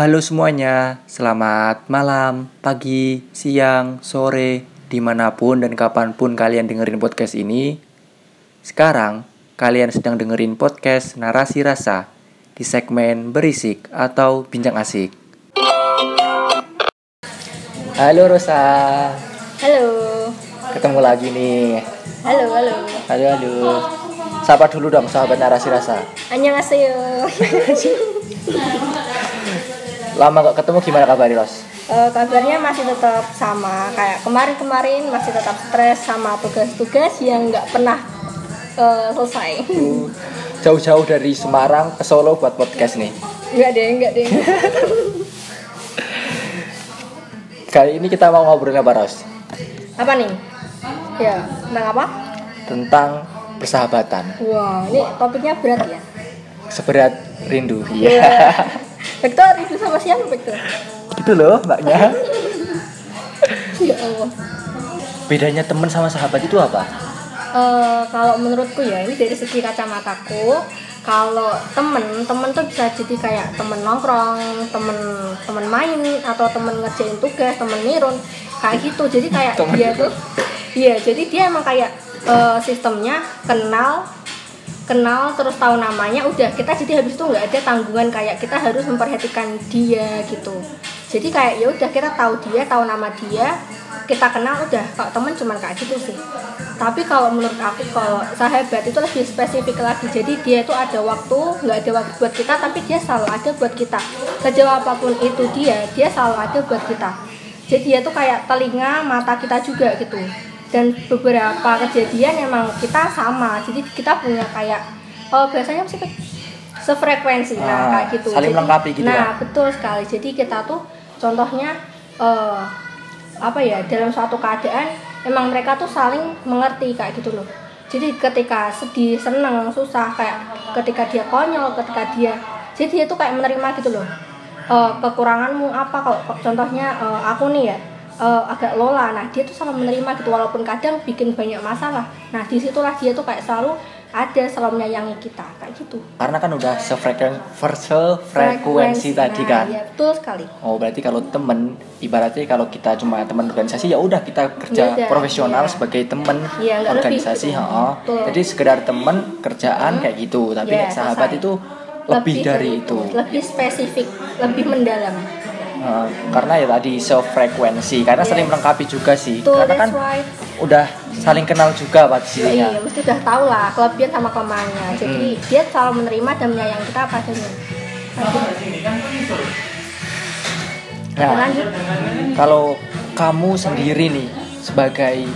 Halo semuanya, selamat malam, pagi, siang, sore, di mana pun dan kapan pun kalian dengerin podcast ini. Sekarang, kalian sedang dengerin podcast Narasi Rasa di segmen Berisik atau Bincang Asik. Halo Rosa, Halo. ketemu lagi nih. Halo, halo. Halo, halo. Sapa dulu dong sahabat Narasi Rasa. Annyeonghaseyo. Lama gak ketemu gimana kabarnya Ros? Eh, kabarnya masih tetap sama kayak kemarin-kemarin masih tetap stres sama tugas-tugas yang nggak pernah eh, selesai. Jauh-jauh dari Semarang ke Solo buat podcast nih. Enggak deh, enggak deh. Kali ini kita mau ngobrolin apa Ros? Apa nih? Ya, tentang apa? Tentang persahabatan. Wah, ini topiknya berat ya. Seberat rindu. Iya. Iya. Victor itu sama siapa Victor? Itu loh mbaknya. Ya Allah. Bedanya teman sama sahabat itu apa? Eh, kalau menurutku ya ini dari segi kacamataku kalau temen temen tuh bisa jadi kayak temen nongkrong temen temen main atau temen ngerjain tugas temen nirun kayak gitu jadi kayak Temen dia tuh iya jadi dia emang kayak eh, sistemnya kenal kenal terus tahu namanya udah kita jadi habis itu nggak ada tanggungan kayak kita harus memperhatikan dia gitu. Jadi kayak ya udah kita tahu dia tahu nama dia kita kenal udah kalau temen cuman kayak gitu sih. Tapi kalau menurut aku kalau sahabat itu lebih spesifik lagi. Jadi dia itu ada waktu nggak ada waktu buat kita tapi dia selalu ada buat kita. Sejauh apa pun itu dia dia selalu ada buat kita. Jadi dia tuh kayak telinga mata kita juga gitu dan beberapa kejadian emang kita sama. Jadi kita punya kayak oh biasanya sih sefrekuensi nah Ah, kayak gitu. saling Jadi- melengkapi gitu nah ya? betul sekali. Jadi kita tuh contohnya eh, apa ya dalam suatu keadaan emang mereka tuh saling mengerti kayak gitu loh. Jadi ketika sedih seneng susah kayak ketika dia konyol ketika dia jadi dia tuh kayak menerima gitu loh. Eh, kekuranganmu apa? Kalau contohnya eh, aku nih ya eh, agak lola nah dia tuh selalu menerima gitu walaupun kadang bikin banyak masalah nah di situlah dia tuh kayak selalu ada selalu menyayangi kita kayak gitu Karena kan udah sefrekuensi, sefrekuensi tadi Nah, kan. ya betul sekali Oh berarti kalau temen ibaratnya kalau kita cuma teman organisasi ya udah kita kerja Beda, profesional iya. sebagai temen Iya, nggak lebih organisasi, gitu. Betul. Jadi sekedar temen kerjaan kayak gitu. Tapi nek sahabat selesai. itu lebih, dari itu. lebih spesifik lebih mendalam Ha, karena ya tadi sefrekuensi karena Yes. saling melengkapi juga sih. Tuh, karena kan why. udah saling kenal juga pada iya mesti udah tahu lah kelebihan sama kelemahannya jadi Hmm. dia selalu menerima dan menyayangi kita apa adanya Nah, lanjut kalau kamu sendiri nih sebagai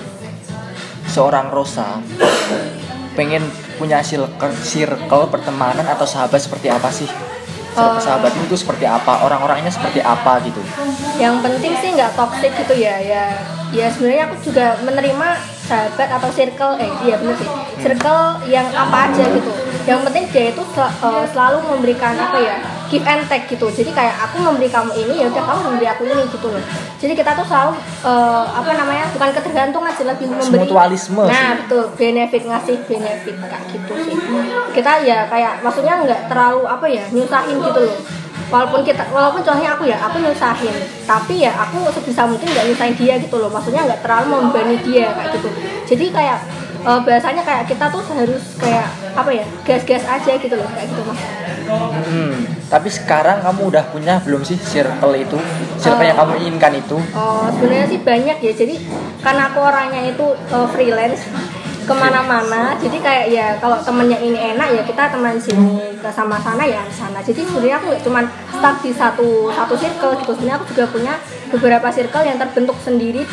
seorang Rosa pengen punya circle, circle pertemanan atau sahabat seperti apa sih? Sahabatmu itu seperti apa? Orang-orangnya seperti apa gitu? yang penting sih nggak toxic gitu ya ya. Ya sebenarnya aku juga menerima sahabat atau circle eh iya bener sih. Circle yang apa aja gitu. Yang penting dia itu sel- eh, selalu memberikan apa ya give and take gitu. Jadi kayak aku memberi kamu ini ya udah kamu memberi aku ini gitu loh. Jadi kita tuh selalu eh, apa namanya bukan ketergantungan sih lebih memberi Mutualisme nah sih. betul. Benefit ngasih benefit kayak gitu sih. Kita ya kayak maksudnya nggak terlalu apa ya nyusahin gitu loh. Walaupun kita walaupun contohnya aku ya aku nyusahin. Tapi ya aku sebisa mungkin nggak nyusahin dia gitu loh. Maksudnya nggak terlalu membebani dia kayak gitu. Jadi kayak eh, bahasanya kayak kita tuh harus kayak apa ya gas-gas aja gitu loh kayak gitu mas Hmm, tapi sekarang kamu udah punya belum sih circle itu? Circle Eh. yang kamu inginkan itu? Oh, sebenarnya sih banyak ya. Jadi karena aku orangnya itu uh, freelance ke mana-mana. Jadi kayak ya kalau temennya ini enak ya kita teman sini ke sama sana ya ke sana. Jadi sebenarnya aku nggak cuma stuck di satu satu circle gitu. Sebenarnya aku juga punya beberapa circle yang terbentuk sendiri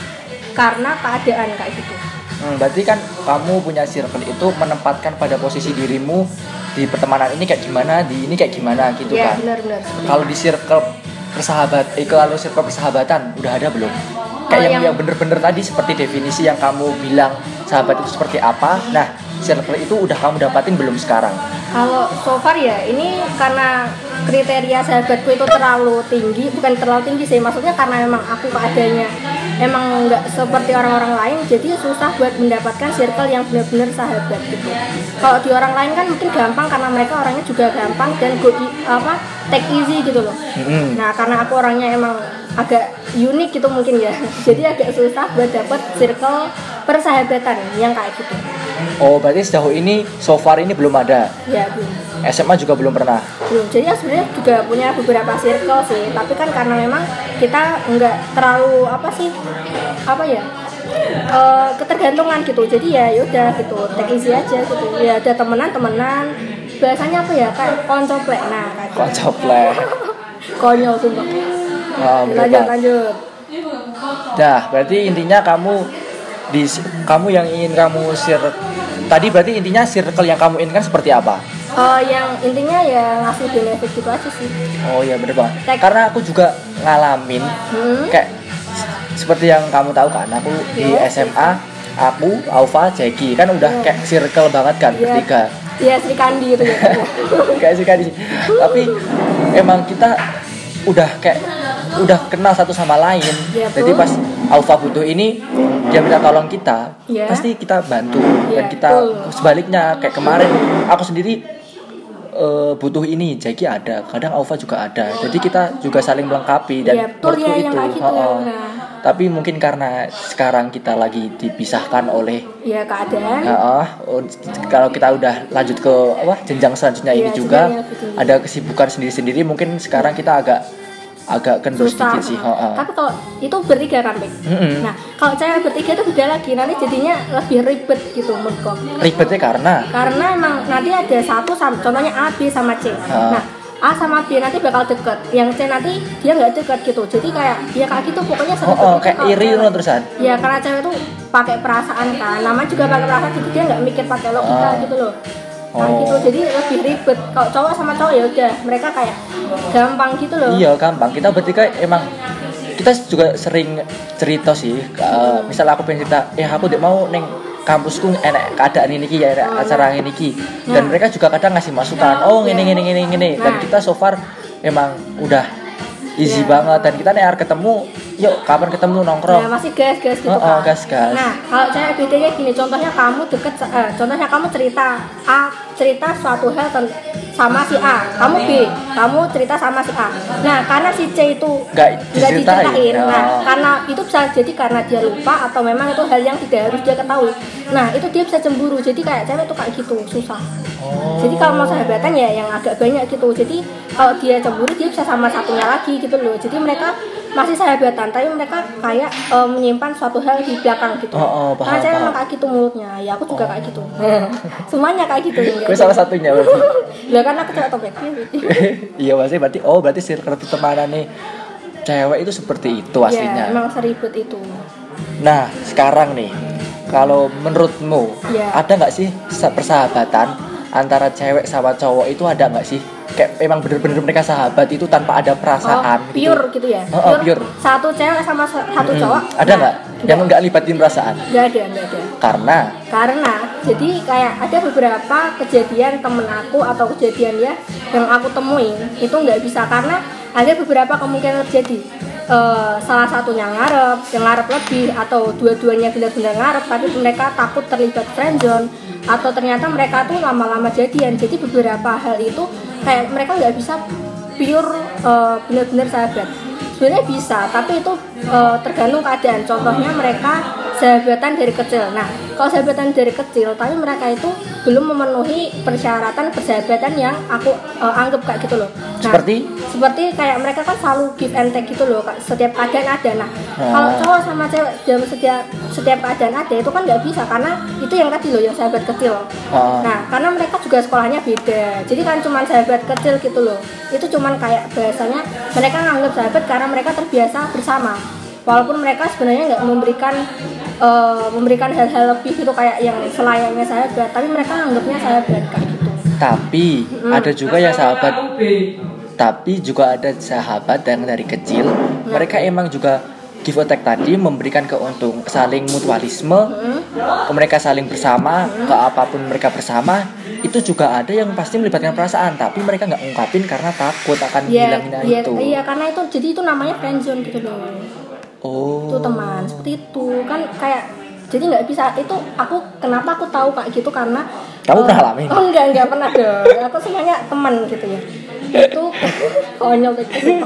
karena keadaan kayak gitu. Hmm, berarti kan kamu punya circle itu menempatkan pada posisi dirimu di pertemanan ini kayak gimana, di ini kayak gimana gitu ya kan? benar-benar. Kalau di circle persahabat, eh kalau circle persahabatan udah ada belum? Kayak Oh, yang yang- yang bener-bener tadi seperti definisi yang kamu bilang sahabat itu seperti apa. Nah, circle itu udah kamu dapatin belum sekarang? Kalau so far ya ini karena kriteria sahabatku itu terlalu tinggi, bukan terlalu tinggi sih, maksudnya karena memang aku keadaannya emang nggak seperti orang-orang lain jadi susah buat mendapatkan circle yang benar-benar sahabat gitu kalau di orang lain kan mungkin gampang karena mereka orangnya juga gampang dan go i- apa take easy gitu loh Mm-mm. nah karena aku orangnya emang agak unik gitu mungkin ya. Jadi agak susah buat dapet circle persahabatan yang kayak gitu. Oh, berarti sejauh ini so far ini belum ada. ya belum. SMA juga belum pernah. belum. Jadi ya sebenarnya juga punya beberapa circle sih. Tapi kan karena memang kita nggak terlalu apa sih apa ya eh, ketergantungan gitu. Jadi ya yaudah gitu take easy aja gitu. Ya ada temenan temenan biasanya apa ya kayak koncoplek. Nah kayak gitu. Koncoplek. konyol sumpah Oh, lanjut lanjut Dah, berarti intinya kamu di kamu yang ingin kamu sir tadi berarti intinya circle yang kamu inginkan seperti apa? Eh, yang intinya ya ngasih benefit gitu aja sih Oh iya bener banget. Tek- Karena aku juga ngalamin hmm? kayak seperti yang kamu tahu kan, aku di Iya. SMA aku, Alfa, Jeki kan udah Iya. kayak circle banget kan Iya. bertiga. Iya Sri Kandi itu ya kayak sih Kadi. Tapi emang kita udah kayak udah kenal satu sama lain. Iya, Jadi pas Alfa butuh ini dia minta tolong kita, Iya. pasti kita bantu dan Iya, kita betul. sebaliknya kayak kemarin aku sendiri eh, butuh ini, Jeki ada, kadang Alfa juga ada. Jadi kita juga saling melengkapi dan Iya, betul ya yang kayak gitu heeh. Nah, Tapi mungkin karena sekarang kita lagi dipisahkan oleh ya keadaan Heeh, oh, kalau kita udah lanjut ke apa jenjang selanjutnya ini Iya, juga ada kesibukan sendiri-sendiri mungkin sekarang kita agak agak kendur susah. sedikit sih. heeh. Tapi kalau itu bertiga kan, Bek? Mm-mm. Nah, kalau cewek bertiga itu beda lagi, nanti jadinya lebih ribet gitu menurutku. Ribetnya karena Karena emang nanti ada satu sama, contohnya A, B sama C. Ah. Nah, A sama B nanti bakal deket, yang C nanti dia nggak deket gitu. Jadi kayak ya kayak gitu pokoknya oh, seribet oh, itu kayak kalau iri loh terusan. Ya karena cewek tuh pakai perasaan kan, namanya juga pakai perasaan, jadi dia nggak mikir pakai logika Ah. gitu loh. Nah, Oh. gitu, jadi lebih ribet. Kalau cowok sama cowok ya udah, mereka kayak gampang gitu loh. Iya, gampang. Kita bertiga emang kita juga sering cerita sih. eh, misal aku pengen cerita, eh aku tidak mau neng kampusku enak keadaan ini ki ya enak Oh, acara ini ki dan Nah. mereka juga kadang ngasih masukan oh ini ini ini ini dan Nah. kita so far emang udah easy Iya. banget dan kita nih ketemu yuk kapan ketemu nongkrong Nah, masih gas gas gitu Oh, oh, kan. gas, gas. Nah, kalau cewek bedanya gini, contohnya kamu deket, eh, contohnya kamu cerita A, cerita suatu hal sama si A, kamu B, kamu cerita sama si A. Nah, karena si C itu Nggak diceritain. diceritain, nah Oh. karena itu bisa jadi karena dia lupa atau memang itu hal yang tidak harus dia ketahui. Nah, itu dia bisa cemburu. Jadi kayak cewek tuh kayak gitu, susah. Oh. Jadi kalau mau sahabatan ya yang agak banyak gitu. Jadi kalau dia cemburu dia bisa sama satunya lagi gitu loh. Jadi mereka masih sahabatan, tapi mereka kayak eh, menyimpan suatu hal di belakang gitu. Oh, oh, paham, Karena saya paham. emang kayak gitu mulutnya. Ya aku juga kayak gitu. Semuanya kayak gitu. gue salah satunya berarti Lah kan aku cewek topik. iya pasti berarti oh berarti circle pertemanan nih cewek itu seperti itu Ya, aslinya emang seribet itu. nah sekarang nih kalau menurutmu Ya. ada nggak sih sa- persahabatan antara cewek sama cowok itu ada nggak sih kayak emang bener-bener mereka sahabat itu tanpa ada perasaan Oh, pure gitu ya. Oh, oh, pure. Satu cewek sama sa- satu Mm-mm. cowok. ada Nah, nggak yang nggak libatin perasaan Nggak ada, nggak ada. karena karena jadi kayak ada beberapa kejadian temen aku atau kejadian ya yang aku temuin itu nggak bisa karena ada beberapa kemungkinan terjadi Eh, salah satunya ngarep yang ngarep lebih atau dua-duanya benar-benar ngarep tapi mereka takut terlibat friendzone atau ternyata mereka tuh lama-lama jadian. Jadi beberapa hal itu kayak mereka nggak bisa pure eh, benar-benar sahabat. Sebenarnya bisa tapi itu eh, tergantung keadaan. Contohnya mereka sahabatan dari kecil. Nah kalau sahabatan dari kecil tapi mereka itu belum memenuhi persyaratan persahabatan yang aku eh, anggap kayak gitu loh. Nah, Seperti? seperti kayak mereka kan selalu give and take gitu loh setiap keadaan ada. Nah Ah. kalau cowok sama cewek dalam setiap setiap keadaan ada itu kan nggak bisa karena itu yang tadi loh yang sahabat kecil. Ah. nah karena mereka juga sekolahnya beda. Jadi kan cuma sahabat kecil gitu loh. Itu cuman kayak bahasanya mereka nganggap sahabat karena mereka terbiasa bersama walaupun mereka sebenarnya nggak memberikan eh, memberikan hal-hal lebih gitu kayak yang selayaknya sahabat tapi mereka anggapnya sahabat kayak gitu. Tapi ada juga yang sahabat tapi juga ada sahabat yang dari kecil mereka emang juga give take tadi memberikan keuntung saling mutualisme ke mereka saling bersama ke apa pun mereka bersama itu juga ada yang pasti melibatkan perasaan tapi mereka nggak ungkapin karena takut akan Iya, hilangnya iya, itu. iya karena itu jadi itu namanya friendzone gitu loh. Oh. itu teman seperti itu kan kayak jadi nggak bisa itu aku kenapa aku tahu kayak gitu karena Kamu eh, pernah alami? oh enggak enggak pernah dong aku semuanya teman gitu ya itu konyol gitu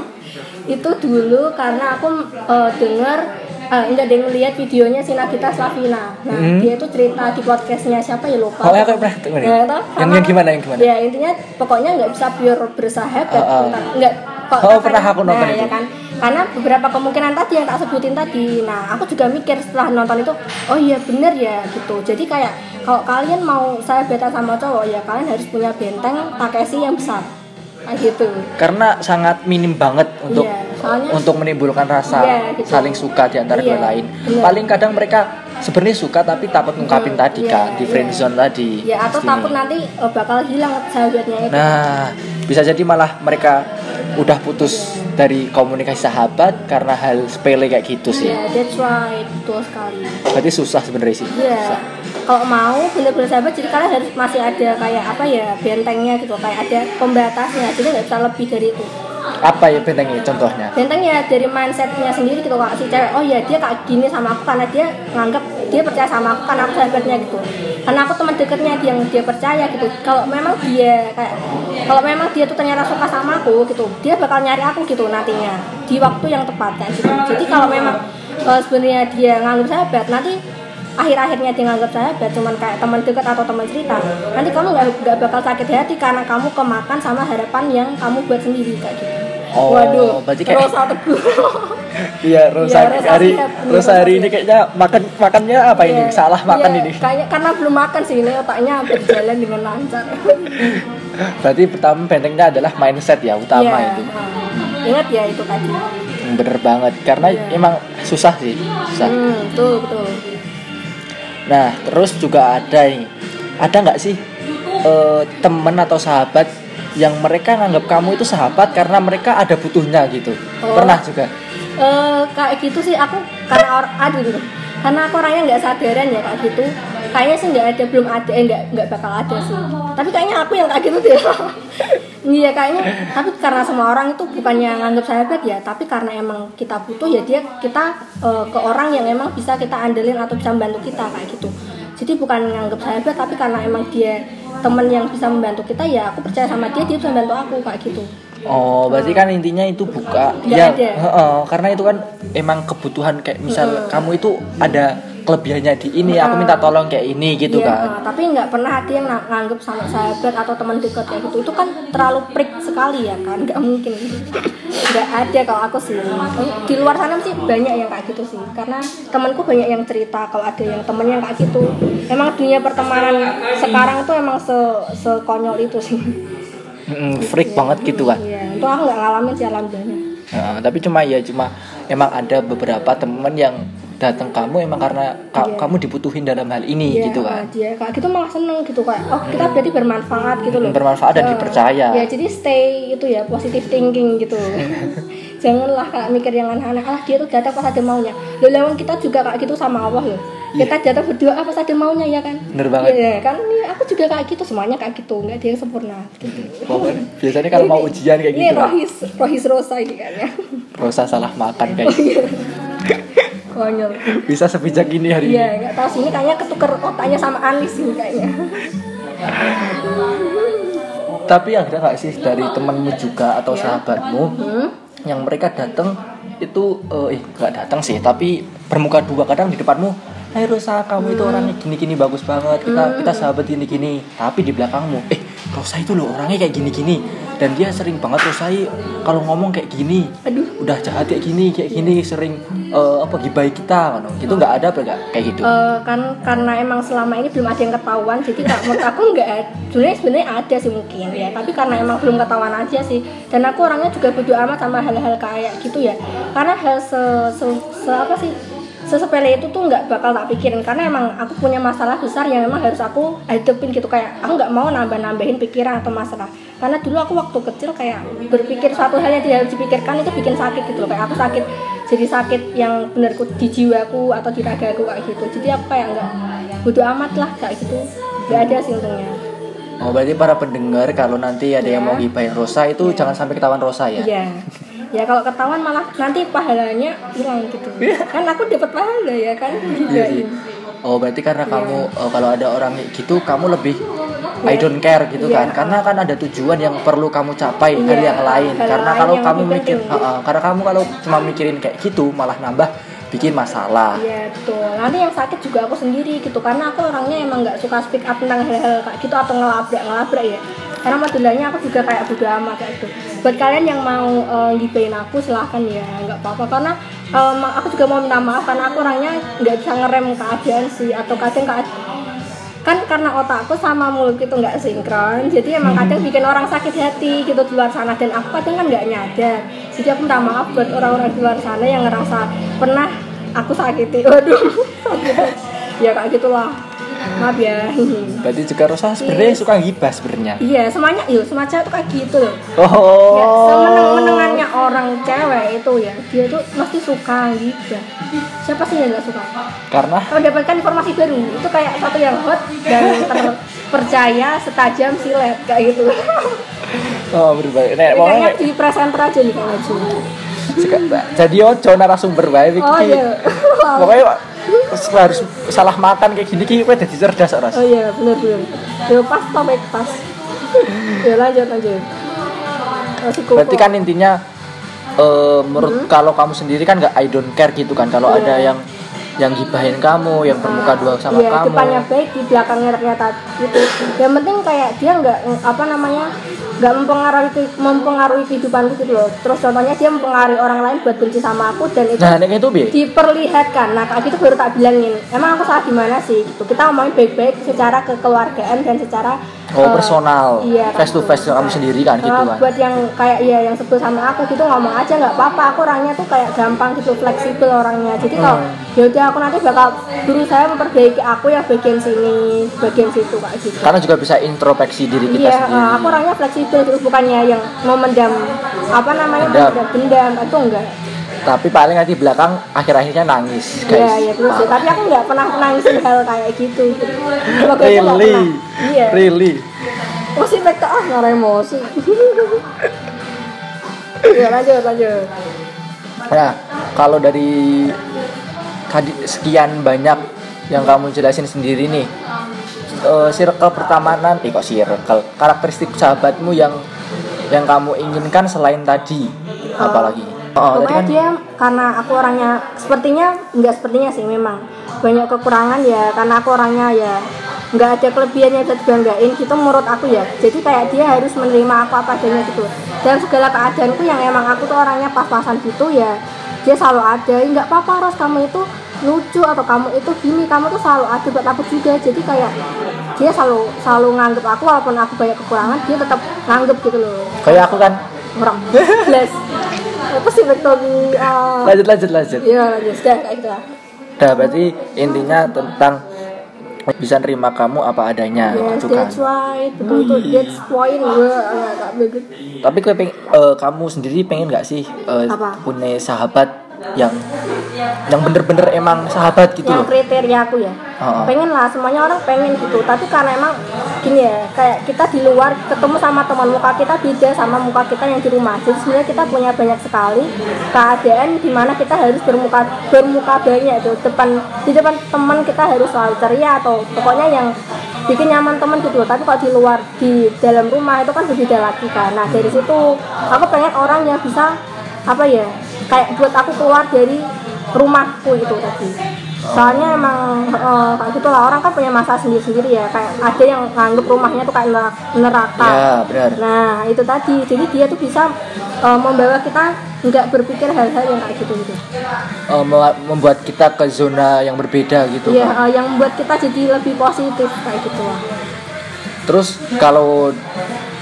itu dulu karena aku eh, dengar eh, enggak ada lihat videonya si Nagita Slavina nah Hmm. dia itu cerita di podcastnya siapa ya lupa Oh, ya, aku pernah dengar ya. Ya, toh, Yang- sama- yang gimana, yang gimana? ya intinya pokoknya nggak bisa pure bersahabat oh. entar- enggak kok Oh, pernah aku nonton nah, itu. ya kan karena beberapa kemungkinan tadi yang tak sebutin tadi. Nah aku juga mikir setelah nonton itu oh iya bener ya gitu. Jadi kayak kalau kalian mau sahabatan sama cowok ya kalian harus punya benteng Takeshi yang besar. Kayak gitu. Karena sangat minim banget untuk Iya, soalnya- untuk menimbulkan rasa Iya, gitu. saling suka di antara Iya, dua lain. bener. Paling kadang mereka sebenarnya suka tapi takut ngungkapin Hmm, tadi iya, kan di iya. friendzone tadi. ya atau takut nanti eh, bakal hilang sahabatnya itu Nah, bisa jadi malah mereka udah putus dari komunikasi sahabat karena hal sepele kayak gitu sih. Iya, that's right, betul sekali. Berarti susah sebenarnya sih. Iya. Susah. Kalau mau bener-bener sahabat, jadi kalian harus masih ada kayak apa ya bentengnya gitu, kayak ada pembatasnya. Jadi nggak bisa lebih dari itu. Apa ya bentengnya contohnya? Bentengnya dari mindsetnya sendiri gitu kak si cewek. Oh ya dia kayak gini sama aku karena dia nganggap dia percaya sama aku karena aku sahabatnya gitu. Karena aku teman dekatnya dia yang dia percaya gitu. Kalau memang dia kayak kalau memang dia tuh ternyata suka sama aku gitu, dia bakal nyari aku gitu nantinya di waktu yang tepat kayak gitu. Jadi kalau memang eh, sebenarnya dia nganggap sahabat nanti akhir-akhirnya dia nganggap sahabat cuman kayak teman dekat atau teman cerita nanti kamu nggak nggak bakal sakit hati karena kamu kemakan sama harapan yang kamu buat sendiri kayak gitu Oh, waduh berarti kayak- Rosa teguh Iya, Rosa, Iya, Rosa hari siap. Rosa hari ini kayaknya makan makannya apa ini? Iya, Salah makan iya, ini. kayaknya karena belum makan sih ini otaknya berjalan dengan lancar Berarti pertama bentengnya adalah mindset ya utama Iya, itu. ah. ingat ya itu tadi Bener banget karena Iya. emang susah sih, susah. hmm, betul betul Nah, terus juga ada ini. Ada nggak sih eh, temen atau sahabat yang mereka nganggap kamu itu sahabat karena mereka ada butuhnya gitu? Oh. Pernah juga? Eh, kayak gitu sih aku karena orang aduh karena aku orangnya nggak sadaran ya kayak gitu kayaknya sih nggak ada belum ada eh nggak nggak bakal ada sih. tapi kayaknya aku yang kayak gitu deh. Iya kayaknya tapi karena semua orang itu bukannya nganggap sahabat ya tapi karena emang kita butuh ya dia kita eh, ke orang yang emang bisa kita andelin atau bisa membantu kita kayak gitu. Jadi bukan nganggap sahabat tapi karena emang dia teman yang bisa membantu kita ya aku percaya sama dia dia bisa membantu aku kayak gitu. Oh, berarti kan intinya itu buka. Nggak ya, ada. heeh, karena itu kan emang kebutuhan kayak misal kamu itu ada kelebihannya di ini, aku minta tolong kayak ini gitu Iya, kan. tapi nggak pernah ada yang ng- nganggep sama sahabat atau teman dekat kayak gitu. Itu kan terlalu prik sekali ya kan, nggak mungkin. Nggak ada kalau aku sih. Di luar sana sih banyak yang kayak gitu sih. Karena temanku banyak yang cerita kalau ada yang temennya yang kayak gitu. Emang dunia pertemanan sekarang tuh emang se sekonyol itu sih. Mm, freak banget gitu kan. Iya, itu aku nggak ngalamin sih alhamdulillah. Nah, tapi cuma ya cuma emang ada beberapa temen yang datang kamu emang karena ka- Iya. kamu dibutuhin dalam hal ini Iya, gitu kan. Dia kayak gitu malah seneng gitu kayak oh kita berarti bermanfaat gitu loh. Bermanfaat dan Eh, dipercaya. Ya jadi stay itu ya positive thinking gitu. Janganlah kayak mikir yang aneh-aneh. Ah dia tuh datang pas ada maunya. Loh lawan kita juga kayak gitu sama Allah loh. Kita datang berdoa pas ada maunya ya kan. Iya. Bener banget. Iya kan. Ini aku juga kayak gitu semuanya kayak gitu. Nggak ada yang sempurna. Gitu. Biasanya kalau mau ujian kayak Ini gitu lah. rohis rohis rosa ini kan ya. Rosa salah makan kayak Oh, iya. Konyol. bisa sebijak ini hari ini. Iya, nggak tahu sih ini kayaknya ketuker otaknya sama Anis ini kayaknya. Tapi ada nggak sih dari temenmu juga atau Iya. sahabatmu Hmm? yang mereka datang itu eh eh, nggak datang sih tapi bermuka dua kadang di depanmu Hai Rosa kamu itu Hmm. orangnya gini gini bagus banget kita kita sahabat gini gini tapi di belakangmu eh Rosa itu loh orangnya kayak gini gini dan dia sering banget Rosa i kalau ngomong kayak gini Aduh. udah jahat kayak gini kayak gini sering eh, apa gibai kita kan gitu nggak ada apa nggak? Kayak gitu. Eh, kan karena emang selama ini belum ada yang ketahuan jadi kak menurut aku nggak sebenarnya sebenarnya ada sih mungkin ya tapi karena emang belum ketahuan aja sih. Dan aku orangnya juga bodo amat sama hal-hal kayak gitu ya. Karena hal se, se, se- apa sih sesepele itu tuh nggak bakal tak pikirin karena emang aku punya masalah besar yang emang harus aku hadepin gitu. Kayak aku nggak mau nambah-nambahin pikiran atau masalah. Karena dulu aku waktu kecil kayak berpikir suatu hal yang tidak harus dipikirkan itu bikin sakit gitu loh. Kayak aku sakit jadi sakit yang bener di jiwaku atau di ragaku kayak gitu. Jadi aku kayak nggak bodo amat lah kayak gitu. Nggak ada sih untungnya. Oh berarti para pendengar kalau nanti ada yang Ya. mau gibain Rosa itu jangan sampai ketahuan Rosa ya? Iya ya kalau ketahuan malah nanti pahalanya hilang gitu kan aku dapat pahala ya kan Iya sih. Oh berarti karena Iya. kamu oh, kalau ada orang kayak gitu kamu lebih I don't care gitu Iya. kan karena kan ada tujuan yang perlu kamu capai hal Iya, yang lain hal karena lain kalau kamu mikir penting. Ha-ha, karena kamu kalau cuma mikirin kayak gitu malah nambah bikin masalah Iya betul. Nanti yang sakit juga aku sendiri gitu karena aku orangnya emang nggak suka speak up tentang hal-hal kayak gitu atau ngelabrak ngelabrak ya. Karena modelnya aku juga kayak bodo amat kayak gitu. Buat kalian yang mau uh, gibain aku silahkan ya nggak apa-apa. Karena um, aku juga mau minta maaf karena aku orangnya nggak bisa ngerem keadaan sih atau kadang keadaan kan karena otakku sama mulut itu nggak sinkron jadi emang kadang bikin orang sakit hati gitu di luar sana. Dan aku kadang kan nggak nyadar. Jadi aku minta maaf buat orang-orang di luar sana yang ngerasa pernah aku sakiti. Waduh sakit. Ya kayak gitulah maaf ya. Berarti juga Rosa sebenarnya suka gibah sebenarnya. Iya semuanya yuk semua cewek tuh kayak gitu loh. Oh. Ya semeneng-menengannya orang cewek itu ya dia tuh mesti suka gitu siapa sih yang nggak suka? Karena? Mendapatkan informasi baru itu kayak satu yang hot dan terpercaya setajam silet kayak gitu. Oh berbalik nek kayaknya di presenter aja nih Ju. jadi ojo narasumber bae iki. Oh iya. Pokoknya harus salah makan kayak gini ki kowe dadi cerdas oh iya bener bener ya pas topik pas ya lanjut lanjut. Berarti kan intinya eh, menurut kalau kamu sendiri kan nggak I don't care gitu kan kalau Hmm. Iya. ada yang yang gibahin kamu, yang bermuka dua sama Iya, kamu. depannya baik di belakangnya ternyata gitu. Yang penting kayak dia nggak apa namanya nggak mempengaruhi mempengaruhi kehidupanku gitu loh. Terus contohnya dia mempengaruhi orang lain buat benci sama aku dan itu Nah, itu bi. diperlihatkan. Nah, kayak gitu baru tak bilangin. Emang aku salah di mana sih? Gitu. Kita ngomongin baik-baik secara kekeluargaan dan secara Oh, eh, personal. Iya, face to face kamu sendiri kan gitu Eh, kan. buat yang kayak iya yang sebel sama aku gitu ngomong aja nggak apa-apa aku orangnya tuh kayak gampang gitu fleksibel orangnya jadi kalau Hmm. ya udah aku nanti bakal berusaha memperbaiki aku yang bagian sini bagian situ kayak gitu Karena juga bisa introspeksi diri kita iya sendiri. eh, aku orangnya fleksibel terus bukannya yang memendam apa namanya Dendam. dendam itu enggak Tapi paling nanti belakang akhir-akhirnya nangis, guys. iya iya terus ya. tapi aku nggak pernah nangisin hal kayak gitu semoga Really? iya Really? masih baik ah nggak emosi ya lanjut lanjut Nah, kalau dari kadi- sekian banyak yang kamu jelasin sendiri nih, eh, circle pertemanan, eh kok circle, karakteristik sahabatmu yang yang kamu inginkan selain tadi, apalagi? Oh, tadi kan dia karena aku orangnya sepertinya nggak sepertinya sih memang. Banyak kekurangan ya karena aku orangnya ya nggak ada kelebihannya buat banggain gitu menurut aku ya. Jadi kayak dia harus menerima aku apa adanya gitu. Dalam segala keadaanku yang emang aku tuh orangnya pas-pasan gitu ya dia selalu ada. "Ih, nggak apa-apa Ros. Kamu itu lucu atau kamu itu gini kamu tuh selalu ada buat aku juga jadi kayak dia selalu selalu nganggep aku walaupun aku banyak kekurangan dia tetap nganggep gitu loh kayak aku kan. orang bless apa sih Victory uh, Lanjut lanjut lanjut. Iya, lanjut sudah kayak gitu lah. Nah, berarti intinya tentang bisa nerima kamu apa adanya Yes, gitu kan. that's right. Betul tuh, that's point gue agak bagus. Tapi kue peng, eh, kamu sendiri pengen nggak sih eh, Apa? punya sahabat yang yang bener-bener emang sahabat gitu Yang loh? kriteria aku ya. Oh. Pengen lah, semuanya orang pengen gitu. Tapi karena emang gini ya, kayak kita di luar ketemu sama teman muka kita beda sama muka kita yang di rumah. Jadi sebenarnya kita punya banyak sekali keadaan di mana kita harus bermuka bermuka banyak tuh. Depan di depan teman kita harus selalu ceria atau pokoknya yang bikin nyaman teman gitu. Tapi kalau di luar di dalam rumah itu kan berbeda lagi kan. Nah dari situ aku pengen orang yang bisa apa ya kayak buat aku keluar dari rumahku itu tadi soalnya emang eh, kayak gitu lah orang kan punya masalah sendiri sendiri ya kayak ada yang nganggep rumahnya tuh kayak nerak- neraka Ya benar. nah itu tadi jadi dia tuh bisa eh, membawa kita nggak berpikir hal-hal yang kayak gitu gitu me- membuat kita ke zona yang berbeda gitu Iya, kan. yang membuat kita jadi lebih positif kayak gitu lah Terus kalau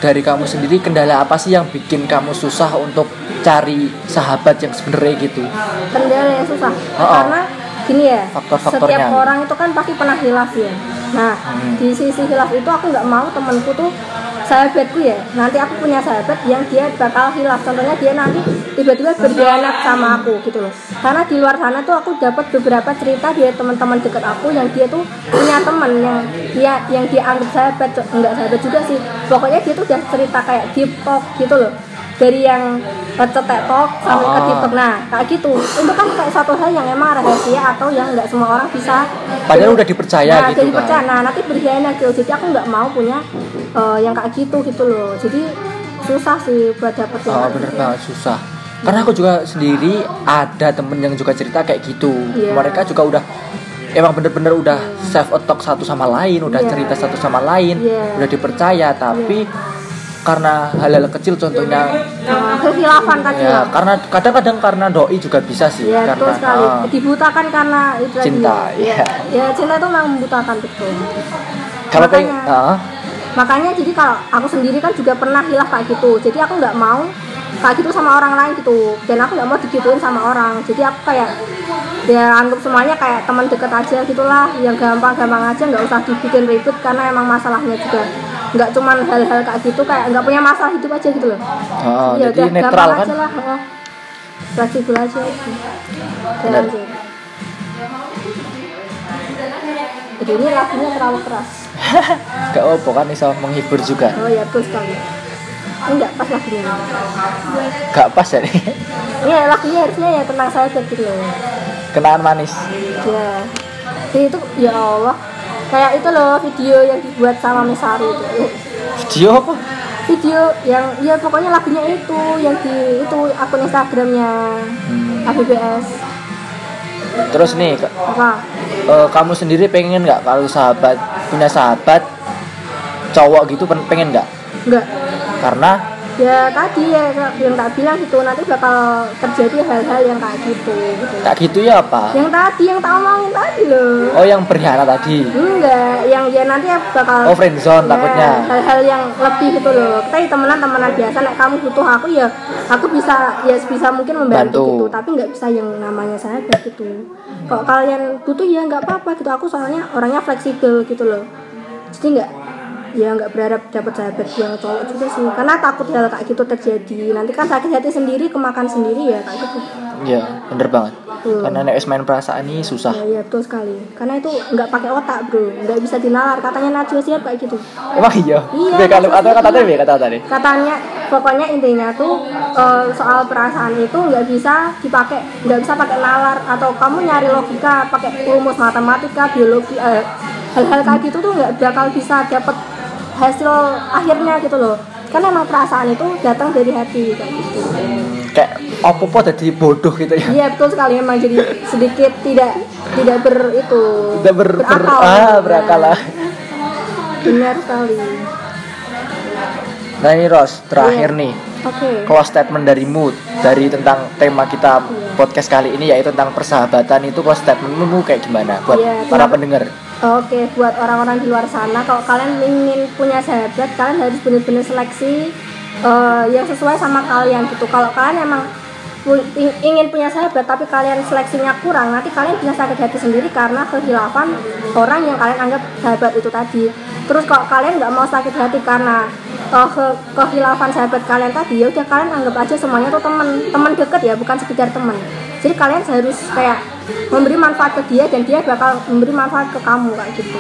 dari kamu sendiri kendala apa sih yang bikin kamu susah untuk cari sahabat yang sebenarnya gitu? kendala yang susah Oh, oh. karena gini ya Faktor-faktornya. setiap orang itu kan pasti pernah hilaf ya nah Hmm. di sisi hilaf itu aku nggak mau temanku tuh sahabatku ya nanti aku punya sahabat yang dia bakal hilaf contohnya dia nanti tiba-tiba berkhianat sama aku gitu loh karena di luar sana tuh aku dapat beberapa cerita dari teman-teman deket aku yang dia tuh punya teman yang dia yang dia anggap sahabat enggak sahabat juga sih pokoknya dia tuh udah cerita kayak deep talk gitu loh dari yang cetek tok sampai ke Ah. TikTok nah kayak gitu itu kan kayak satu hal yang emang rahasia atau yang nggak semua orang bisa Padahal udah dipercaya nah, gitu jadi kan. percaya nah nanti berkhianat gitu jadi aku nggak mau punya eh, yang kayak gitu gitu loh jadi susah sih buat dapet yang Oh, kayak bener gitu. banget susah. Karena aku juga sendiri ada temen yang juga cerita kayak gitu. Iya. Mereka juga udah emang bener-bener udah self talk satu sama lain, udah Iya. cerita satu sama lain, Iya. udah dipercaya. Tapi karena hal-hal kecil contohnya Nah, kekhilafan tadi ya karena kadang-kadang karena doi juga bisa sih Ya, betul karena sekali. ah, Dibutakan karena itu. Cinta, ya. iya. Ya, cinta itu memang membutakan betul. kalau Makanya- ah, Makanya jadi kalau aku sendiri kan juga pernah hilaf kayak gitu. Jadi aku nggak mau kayak gitu sama orang lain gitu. Dan aku nggak mau digituin sama orang. Jadi aku kayak ya anggap semuanya kayak teman deket aja gitulah. Yang gampang-gampang aja nggak usah dibikin ribet karena emang masalahnya juga nggak cuman hal-hal kayak gitu kayak nggak punya masalah hidup aja gitu loh. ah, Iya, jadi udah netral kan aja lah. heeh. Fleksibel aja. gitu. Jadi ini lagunya terlalu keras. gak apa kan bisa menghibur juga Oh ya betul sekali. Enggak pas lagunya. gak pas ya nih Iya lagunya harusnya ya tentang sahabat gitu loh. kenangan manis Ya. Jadi itu ya Allah. Kayak itu loh video yang dibuat sama Mesari itu. Video apa Video yang ya pokoknya lagunya itu yang di itu akun Instagramnya Hmm. ABBS. terus nih Apa? eh, kamu sendiri pengen nggak kalau sahabat punya sahabat cowok gitu pen- pengen nggak Enggak. karena Ya tadi ya yang tak bilang gitu nanti bakal terjadi hal-hal yang kayak gitu gitu. kayak gitu ya apa? Yang tadi yang tak omongin tadi loh. oh yang berkhianat tadi? Enggak, yang ya nanti ya bakal oh friendzone Ya, takutnya. hal-hal yang lebih gitu loh. Kita ya temenan temenan biasa nek kamu butuh aku ya aku bisa ya bisa mungkin membantu Bantu. gitu tapi nggak bisa yang namanya sahabat gitu. Kalau kalian butuh ya nggak apa-apa gitu. Aku soalnya orangnya fleksibel gitu loh. Jadi nggak ya nggak berharap dapat sahabat yang cowok juga sih. Karena takut hal kayak gitu terjadi. Nanti kan sakit hati sendiri kemakan sendiri ya kayak gitu. Iya bener banget. Hmm. karena nek main perasaan ini susah. Ya, ya betul sekali. Karena itu nggak pakai otak bro. Nggak bisa dinalar. Katanya Najwa siap kayak gitu. Emang iya. Iya, kalau atau kata iya. tadi kata tadi. Katanya pokoknya intinya tuh eh, soal perasaan itu nggak bisa dipakai nggak bisa pakai nalar. Atau kamu nyari logika pakai rumus matematika biologi eh, hal-hal kayak gitu tuh nggak bakal bisa dapet hasil akhirnya gitu loh. Karena emang perasaan itu datang dari hati kayak gitu. Kayak apa-apa jadi bodoh gitu ya. Iya betul sekali. Emang jadi sedikit tidak tidak ber itu tidak ber, ber, berakal ah gitu. berakal lah. Benar sekali. Nah ini Ros terakhir Iya. nih. Oke. Close statement darimu dari tentang tema kita podcast kali ini yaitu tentang persahabatan. Itu close statementmu kayak gimana buat Iya, para pendengar Oke, buat orang-orang di luar sana, kalau kalian ingin punya sahabat, kalian harus benar-benar seleksi eh, yang sesuai sama kalian gitu. Kalau kalian emang ingin punya sahabat, tapi kalian seleksinya kurang, nanti kalian bisa sakit hati sendiri karena kehilafan orang yang kalian anggap sahabat itu tadi. Terus kalau kalian nggak mau sakit hati karena eh, ke- kehilafan sahabat kalian tadi, ya udah kalian anggap aja semuanya tuh teman, teman deket ya, bukan sekedar teman. Jadi kalian harus kayak memberi manfaat ke dia dan dia bakal memberi manfaat ke kamu kayak gitu.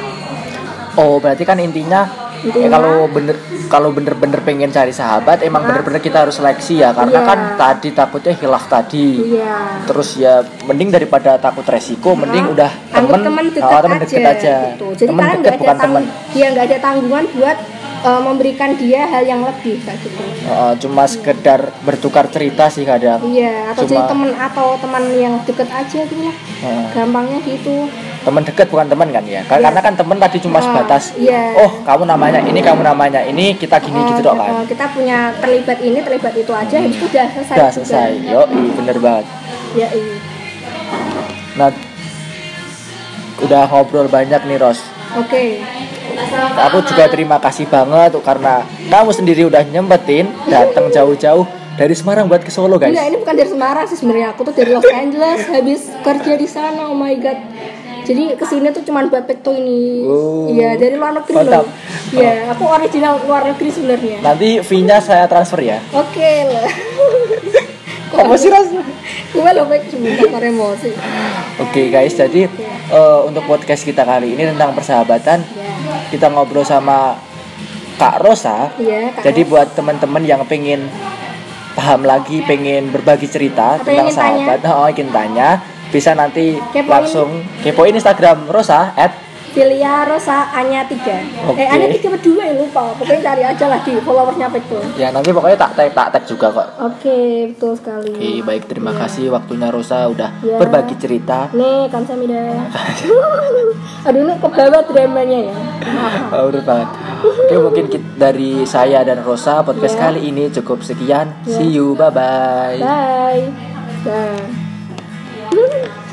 oh berarti kan intinya ya kalau bener kalau bener-bener pengen cari sahabat emang Nah. bener-bener kita harus seleksi ya karena Iya. kan tadi takutnya hilaf tadi Iya. terus ya mending daripada takut resiko mending udah anggap temen teman dekat oh, temen aja, deket aja gitu. Jadi temen kalian deket nggak ada bukan tang temen dia nggak ada tanggungan buat eh, memberikan dia hal yang lebih kayak gitu. Oh, cuma sekedar bertukar cerita sih kadang Iya, atau Cuma- jadi teman atau teman yang deket aja gitu lah. Heeh. Gampangnya gitu. teman deket bukan teman kan ya Iya. karena kan teman tadi cuma Ah, sebatas iya. oh kamu namanya ini kamu namanya ini kita gini Eh, gitu dong kan eh, kita punya terlibat ini, terlibat itu aja, itu udah selesai. udah juga. selesai yo bener banget Ya, iya. nah udah ngobrol banyak nih Ros Oke. Aku juga terima kasih banget tuh karena kamu sendiri udah nyempetin datang jauh-jauh dari Semarang buat ke Solo guys Enggak, ini bukan dari Semarang sih sebenarnya. Aku tuh dari Los Angeles habis kerja di sana. Oh my god. Jadi ke sini tuh cuman buat pekto ini. Oh. Iya, dari luar negeri Mantap. loh. Iya, aku original luar negeri sebenarnya. nanti fee-nya saya transfer ya Oke lah. apa sih Ros? Gue lo baik sebentar emosi. Oke guys, jadi eh, untuk podcast kita kali ini tentang persahabatan Ya. Kita ngobrol sama Kak Rosa. Iya, Kak Jadi Ros. buat teman-teman yang pengen paham lagi pengen berbagi cerita Atau tentang ingin tanya. sahabat oh ingin tanya bisa nanti Kepoin. langsung kepoin Instagram Rosa at Filia Rosa Anya 3 Oke. Eh Anya 3 berdua ya lupa Pokoknya cari aja lah di followersnya Facebook ya nanti pokoknya tak tag tak tag juga kok Oke betul sekali Oke baik terima Iya. kasih waktunya Rosa udah Iya. berbagi cerita Nih kamsahamnida Aduh ini ke bawah dramanya ya. Oh, urut banget. Oke mungkin dari saya dan Rosa podcast Iya. kali ini cukup sekian. Iya. See you, bye bye. Bye Dah